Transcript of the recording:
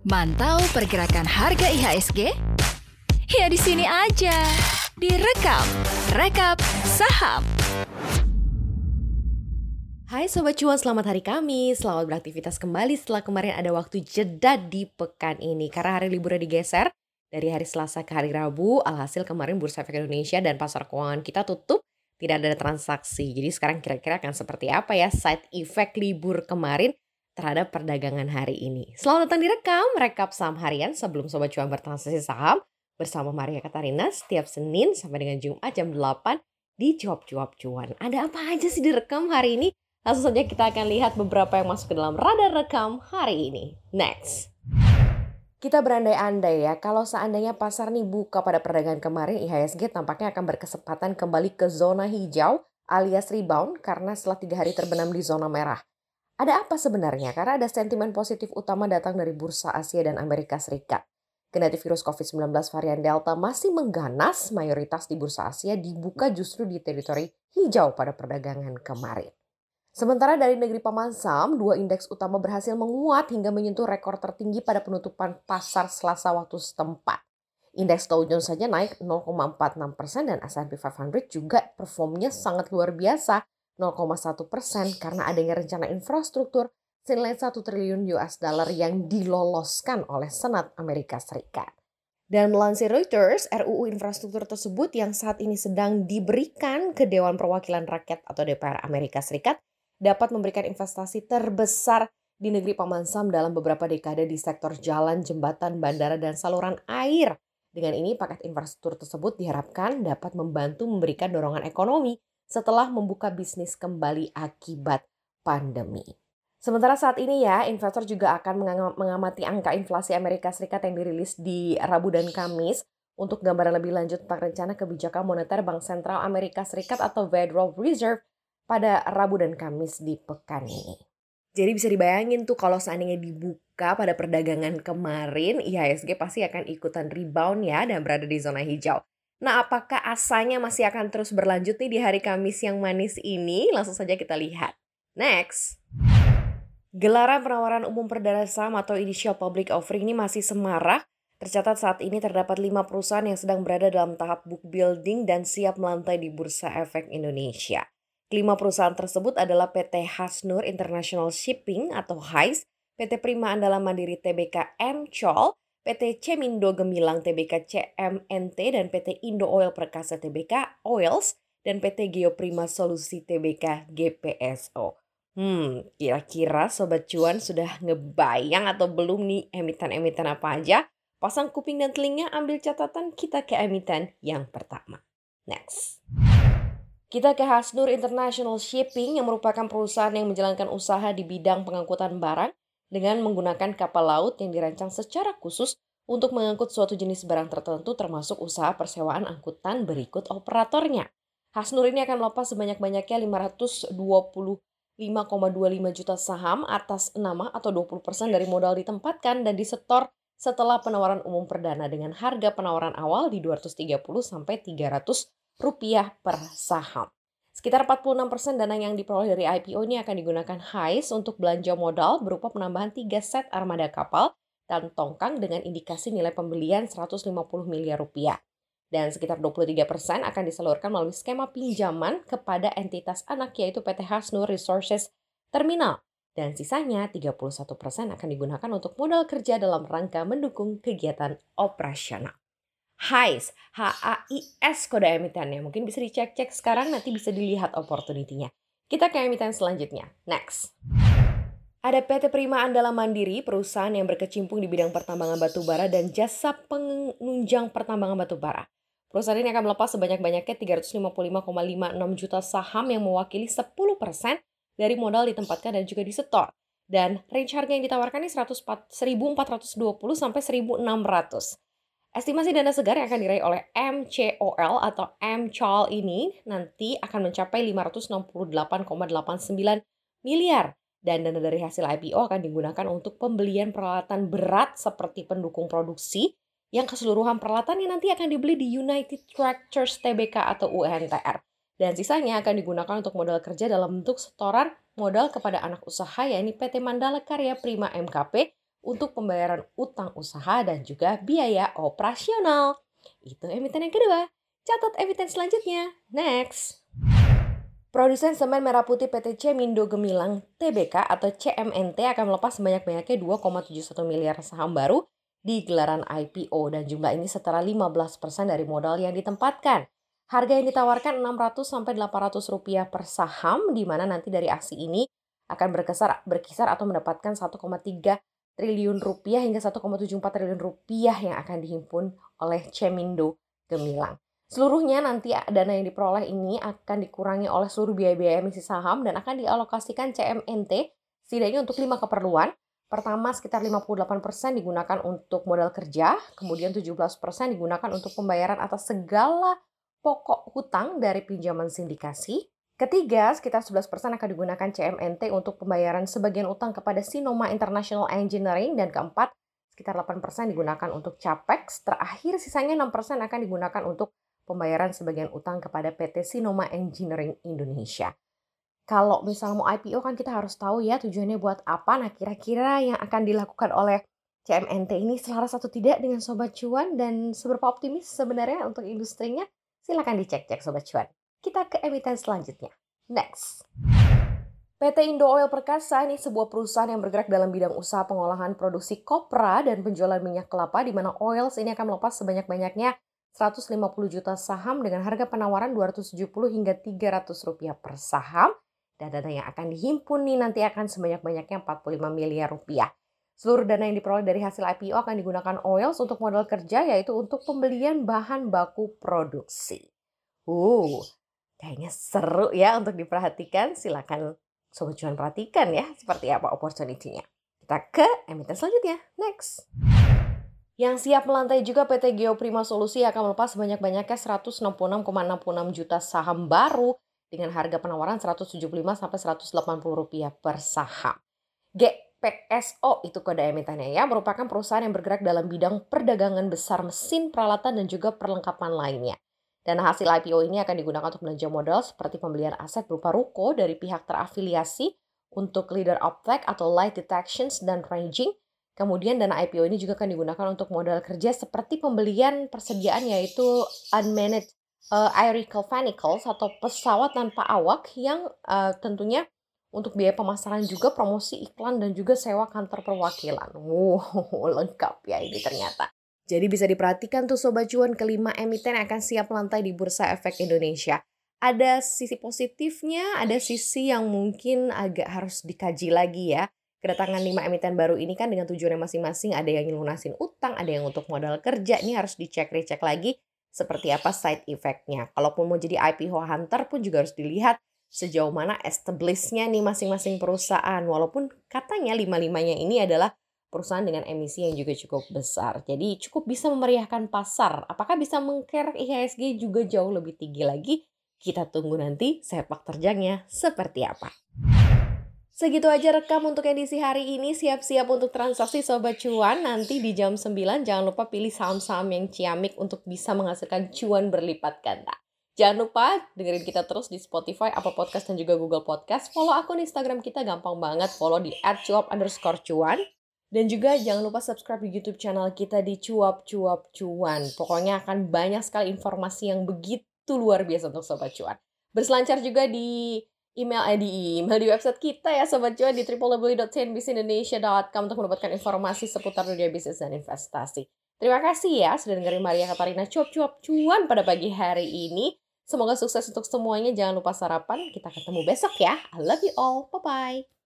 Mantau pergerakan harga IHSG? Ya di sini aja. Direkap, rekap saham. Hai Sobat Cuan, selamat hari Kamis. Selamat beraktivitas kembali setelah kemarin ada waktu jeda di pekan ini. Karena hari liburnya digeser dari hari Selasa ke hari Rabu, alhasil kemarin Bursa Efek Indonesia dan pasar keuangan kita tutup tidak ada transaksi. Jadi sekarang kira-kira akan seperti apa ya side effect libur kemarin terhadap perdagangan hari ini. Selamat datang di Rekam, rekap saham harian sebelum Sobat Cuan bertransaksi saham bersama Maria Katarina setiap Senin sampai dengan Jumat jam 8 di Cuap-Cuap Cuan. Ada apa aja sih di Rekam hari ini? Langsung saja kita akan lihat beberapa yang masuk ke dalam radar rekam hari ini. Next. Kita berandai-andai ya, kalau seandainya pasar nih buka pada perdagangan kemarin, IHSG tampaknya akan berkesempatan kembali ke zona hijau alias rebound karena setelah tiga hari terbenam di zona merah. Ada apa sebenarnya? Karena ada sentimen positif utama datang dari bursa Asia dan Amerika Serikat. Kendati virus COVID-19 varian Delta masih mengganas, mayoritas di bursa Asia dibuka justru di teritori hijau pada perdagangan kemarin. Sementara dari negeri Paman Sam, dua indeks utama berhasil menguat hingga menyentuh rekor tertinggi pada penutupan pasar selasa waktu setempat. Indeks Dow Jones saja naik 0,46 persen dan S&P 500 juga performnya sangat luar biasa 0,1 persen karena adanya rencana infrastruktur senilai 1 triliun US dollar yang diloloskan oleh Senat Amerika Serikat. Dan melansir Reuters, RUU infrastruktur tersebut yang saat ini sedang diberikan ke Dewan Perwakilan Rakyat atau DPR Amerika Serikat dapat memberikan investasi terbesar di negeri Paman Sam dalam beberapa dekade di sektor jalan, jembatan, bandara, dan saluran air. Dengan ini, paket infrastruktur tersebut diharapkan dapat membantu memberikan dorongan ekonomi setelah membuka bisnis kembali akibat pandemi. Sementara saat ini ya, investor juga akan mengamati angka inflasi Amerika Serikat yang dirilis di Rabu dan Kamis untuk gambaran lebih lanjut tentang rencana kebijakan moneter Bank Sentral Amerika Serikat atau Federal Reserve pada Rabu dan Kamis di pekan ini. Jadi bisa dibayangin tuh kalau seandainya dibuka pada perdagangan kemarin, IHSG pasti akan ikutan rebound ya dan berada di zona hijau. Nah, apakah asanya masih akan terus berlanjut nih di hari Kamis yang manis ini? Langsung saja kita lihat. Next. Gelaran penawaran umum perdana saham atau initial public offering ini masih semarak. Tercatat saat ini terdapat lima perusahaan yang sedang berada dalam tahap book building dan siap melantai di Bursa Efek Indonesia. Kelima perusahaan tersebut adalah PT Hasnur International Shipping atau HICE, PT Prima Andalan Mandiri Tbk MCOL, PT Cemindo Gemilang Tbk CMNT dan PT Indo Oil Perkasa Tbk Oils dan PT Geoprima Solusi Tbk GPSO. Hmm, kira-kira Sobat Cuan sudah ngebayang atau belum nih emiten-emiten apa aja? Pasang kuping dan telinga ambil catatan kita ke emiten yang pertama. Next. Kita ke Hasnur International Shipping yang merupakan perusahaan yang menjalankan usaha di bidang pengangkutan barang dengan menggunakan kapal laut yang dirancang secara khusus untuk mengangkut suatu jenis barang tertentu termasuk usaha persewaan angkutan berikut operatornya. Hasnur ini akan melepas sebanyak-banyaknya 525,25 juta saham atas nama atau 20% dari modal ditempatkan dan disetor setelah penawaran umum perdana dengan harga penawaran awal di 230 sampai 300 rupiah per saham. Sekitar 46% dana yang diperoleh dari IPO ini akan digunakan HICE untuk belanja modal berupa penambahan 3 set armada kapal dan tongkang dengan indikasi nilai pembelian 150 miliar rupiah. Dan sekitar 23% akan disalurkan melalui skema pinjaman kepada entitas anak yaitu PT Hasnur Resources Terminal. Dan sisanya 31% akan digunakan untuk modal kerja dalam rangka mendukung kegiatan operasional. HAIS, H-A-I-S kode emitennya. Mungkin bisa dicek-cek sekarang, nanti bisa dilihat opportunity-nya. Kita ke emiten selanjutnya. Next. Ada PT Prima Andalan Mandiri, perusahaan yang berkecimpung di bidang pertambangan batu bara dan jasa penunjang pertambangan batu bara. Perusahaan ini akan melepas sebanyak-banyaknya 355,56 juta saham yang mewakili 10% dari modal ditempatkan dan juga disetor. Dan range harga yang ditawarkan ini 104, 1420 sampai 1600. Estimasi dana segar yang akan diraih oleh MCOL atau MCOL ini nanti akan mencapai 568,89 miliar dan dana dari hasil IPO akan digunakan untuk pembelian peralatan berat seperti pendukung produksi yang keseluruhan peralatannya nanti akan dibeli di United Tractors Tbk atau UNTR. Dan sisanya akan digunakan untuk modal kerja dalam bentuk setoran modal kepada anak usaha yakni PT Mandala Karya Prima MKP untuk pembayaran utang usaha dan juga biaya operasional. Itu emiten yang kedua. Catat emiten selanjutnya. Next. Produsen semen merah putih PT Cemindo Gemilang TBK atau CMNT akan melepas sebanyak-banyaknya 2,71 miliar saham baru di gelaran IPO dan jumlah ini setara 15% dari modal yang ditempatkan. Harga yang ditawarkan 600 sampai 800 rupiah per saham di mana nanti dari aksi ini akan berkisar berkisar atau mendapatkan 1,3 triliun rupiah hingga 1,74 triliun rupiah yang akan dihimpun oleh Cemindo Gemilang. Seluruhnya nanti dana yang diperoleh ini akan dikurangi oleh seluruh biaya-biaya emisi saham dan akan dialokasikan CMNT setidaknya untuk lima keperluan. Pertama, sekitar 58% digunakan untuk modal kerja, kemudian 17% digunakan untuk pembayaran atas segala pokok hutang dari pinjaman sindikasi. Ketiga, sekitar 11% akan digunakan CMNT untuk pembayaran sebagian utang kepada Sinoma International Engineering. Dan keempat, sekitar 8% digunakan untuk CAPEX. Terakhir, sisanya 6% akan digunakan untuk pembayaran sebagian utang kepada PT Sinoma Engineering Indonesia. Kalau misalnya mau IPO kan kita harus tahu ya tujuannya buat apa. Nah kira-kira yang akan dilakukan oleh CMNT ini selaras atau tidak dengan Sobat Cuan dan seberapa optimis sebenarnya untuk industrinya? Silahkan dicek-cek Sobat Cuan. Kita ke emiten selanjutnya. Next. PT Indo Oil Perkasa ini sebuah perusahaan yang bergerak dalam bidang usaha pengolahan produksi kopra dan penjualan minyak kelapa di mana Oils ini akan melepas sebanyak-banyaknya 150 juta saham dengan harga penawaran 270 hingga 300 rupiah per saham dan dana yang akan dihimpun nih nanti akan sebanyak-banyaknya 45 miliar rupiah. Seluruh dana yang diperoleh dari hasil IPO akan digunakan Oils untuk modal kerja yaitu untuk pembelian bahan baku produksi. Uh, kayaknya seru ya untuk diperhatikan. Silakan Sobat Cuan perhatikan ya seperti apa opportunity-nya. Kita ke emiten selanjutnya. Next. Yang siap melantai juga PT Geoprima Solusi akan melepas sebanyak-banyaknya 166,66 juta saham baru dengan harga penawaran 175 sampai 180 rupiah per saham. G PSO itu kode emitennya ya, merupakan perusahaan yang bergerak dalam bidang perdagangan besar mesin, peralatan, dan juga perlengkapan lainnya. Dan hasil IPO ini akan digunakan untuk belanja modal seperti pembelian aset berupa ruko dari pihak terafiliasi untuk leader optech atau light detections dan ranging. Kemudian dana IPO ini juga akan digunakan untuk modal kerja seperti pembelian persediaan yaitu unmanned uh, aerial vehicles atau pesawat tanpa awak yang uh, tentunya untuk biaya pemasaran juga promosi iklan dan juga sewa kantor perwakilan. Wow, lengkap ya ini ternyata. Jadi bisa diperhatikan tuh Sobat Cuan kelima emiten yang akan siap lantai di Bursa Efek Indonesia. Ada sisi positifnya, ada sisi yang mungkin agak harus dikaji lagi ya. Kedatangan lima emiten baru ini kan dengan tujuannya masing-masing, ada yang lunasin utang, ada yang untuk modal kerja, ini harus dicek-recek lagi seperti apa side effect-nya. Kalaupun mau jadi IPO hunter pun juga harus dilihat sejauh mana establishnya nih masing-masing perusahaan. Walaupun katanya lima-limanya ini adalah perusahaan dengan emisi yang juga cukup besar. Jadi cukup bisa memeriahkan pasar. Apakah bisa mengkerek IHSG juga jauh lebih tinggi lagi? Kita tunggu nanti sepak terjangnya seperti apa. Segitu aja rekam untuk edisi hari ini. Siap-siap untuk transaksi Sobat Cuan. Nanti di jam 9 jangan lupa pilih saham-saham yang ciamik untuk bisa menghasilkan cuan berlipat ganda. Jangan lupa dengerin kita terus di Spotify, Apple Podcast, dan juga Google Podcast. Follow akun Instagram kita gampang banget. Follow di @cuap underscore cuan. Dan juga jangan lupa subscribe di YouTube channel kita di Cuap Cuap Cuan. Pokoknya akan banyak sekali informasi yang begitu luar biasa untuk Sobat Cuan. Berselancar juga di email eh, di email di website kita ya Sobat Cuan di www.cnbcindonesia.com untuk mendapatkan informasi seputar dunia bisnis dan investasi. Terima kasih ya sudah dengerin Maria Katarina Cuap Cuap Cuan pada pagi hari ini. Semoga sukses untuk semuanya. Jangan lupa sarapan. Kita ketemu besok ya. I love you all. Bye-bye.